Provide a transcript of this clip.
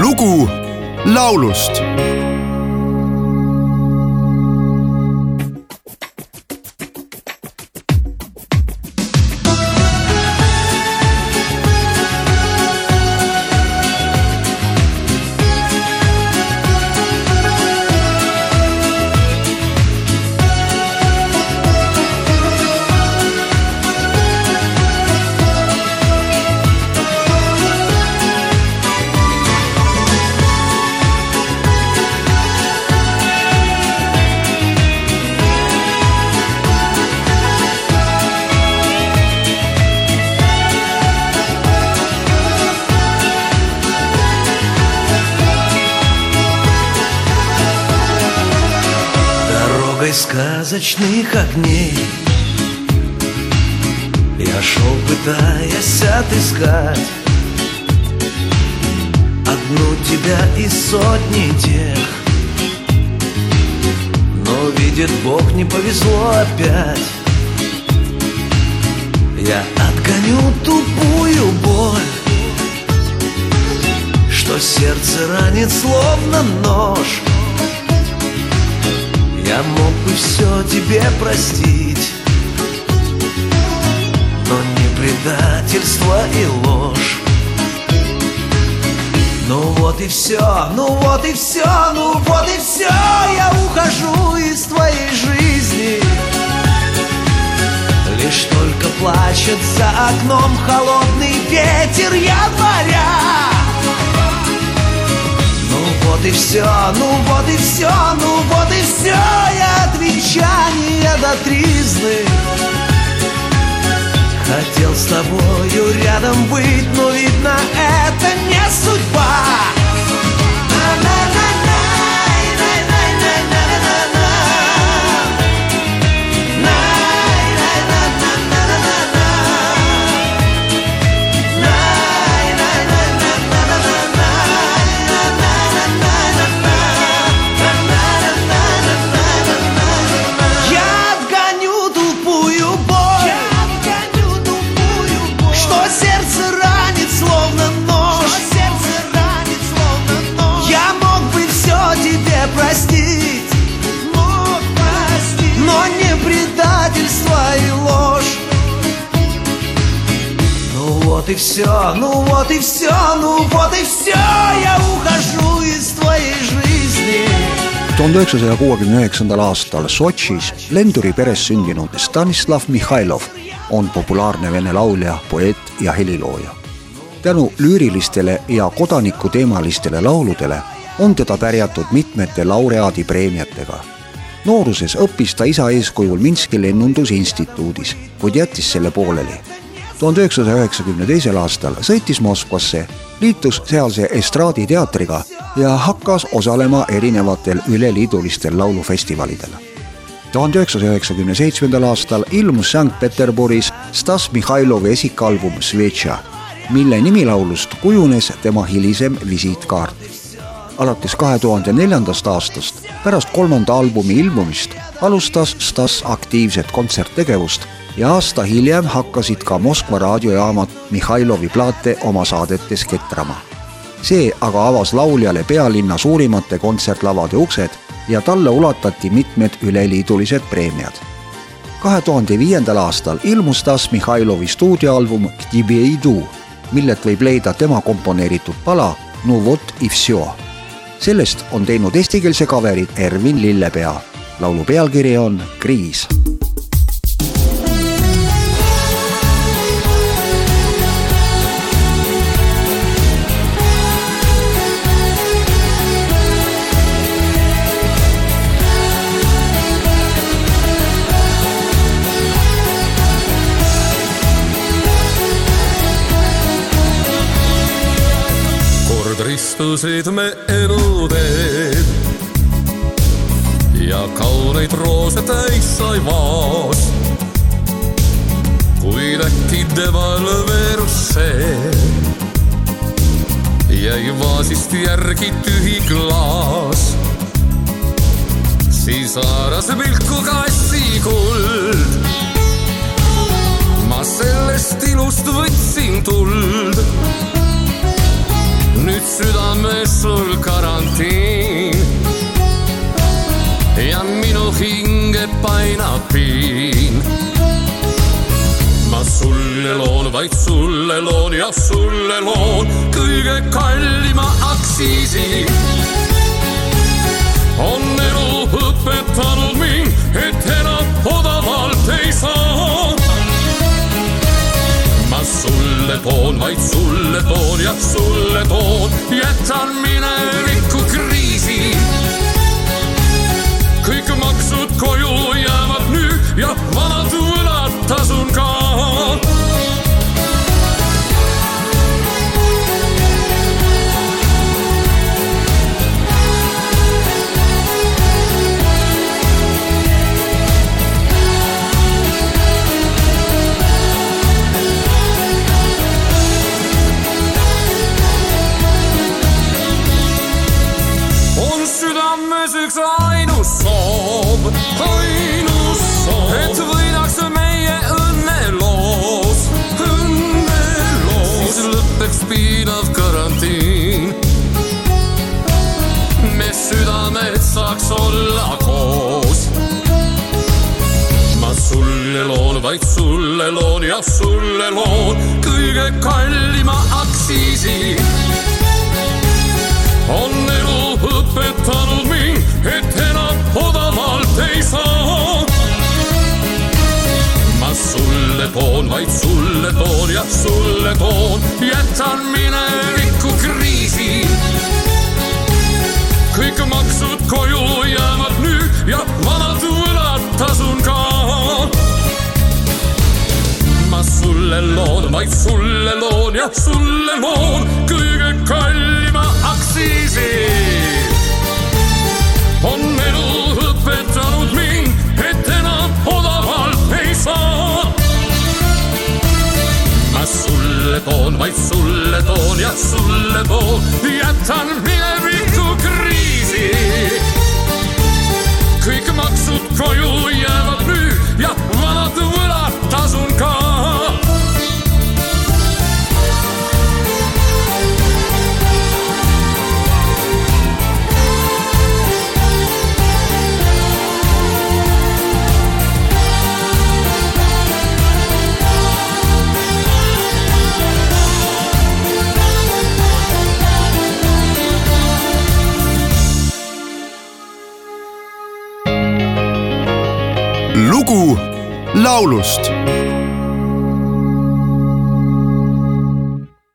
lugu laulust Дорогой сказочных огней. Я шел, пытаясь отыскать Одну тебя из сотни тех. Но видит Бог, не повезло опять. Я отгоню тупую боль Что сердце ранит словно нож я мог бы все тебе простить Но не предательство и ложь. Ну вот и все, ну вот и все, ну вот и все Я ухожу из твоей жизни. Лишь только плачет за окном холодный ветер января ну вот и все, ну вот и все, ну вот и все Я от венчания до тризны. Хотел с тобою рядом быть, но видно это не судьба вот и все, ну вот и все, ну вот и все Я ухожу из твоей жизни tuhande üheksasaja kuuekümne üheksandal aastal Sotšis lenduri peres sündinud Stanislav Mihhailov on populaarne vene laulja, poeet ja helilooja. tänu lüürilistele ja kodanikuteemalistele lauludele on teda pärjatud mitmete laureaadipreemiatega. nooruses õppis ta isa eeskujul Minski lennundusinstituudis, kuid jättis selle pooleli tuhande üheksasaja üheksakümne teisel aastal sõitis Moskvasse, liitus sealse estraaditeatriga ja hakkas osalema erinevatel üleliidulistel laulufestivalidel. tuhande üheksasaja üheksakümne seitsmendal aastal ilmus Sankt-Peterburis Stas Mihhailovi esikalbum Svetša, mille nimilaulust kujunes tema hilisem visiitkaart. alates kahe tuhande neljandast aastast, pärast kolmanda albumi ilmumist, alustas Stas aktiivset kontserttegevust ja aasta hiljem hakkasid ka Moskva raadiojaamad Mihhailovi plaate oma saadetes ketrama. see aga avas lauljale pealinna suurimate kontsertlavade uksed ja talle ulatati mitmed üleliidulised preemiad. kahe tuhande viiendal aastal ilmus Stas Mihhailovi stuudioalbum millelt võib leida tema komponeeritud pala No vot i vsjo. sellest on teinud eestikeelse kaveri Ervin Lillepea. laulu pealkiri on Kriis kord ristusid me eluteed ja kauneid roose täis sai vaas. kuid äkki devalveerus see, jäi vaasist järgi tühi klaas. siis haaras pilku kassikuld. ma sellest ilust võtsin tuld karantiin ma sulle loon, vaid sulle loon ja sulle loon kõige kallima aktsiisi. on elu õpetanud mind, et enam odavalt ei saa. ma sulle toon, vaid sulle toon ja sulle toon, jätan mineviku kriisi. Lõpeks piinav karantiin. me südamed saaks olla koos. ma sulle loon, vaid sulle loon ja sulle loon kõige kallima aktsiisi vaid sulle toon ja sulle toon, jätan mineviku kriisi. kõik maksud koju jäävad nüüd ja vanad võlad tasun ka ma sulle loon, vaid sulle loon ja sulle loon kõige kallima aktsiisi. Sulle toon, vaid sulle toon ja sulle toon, jätan mineviku laulust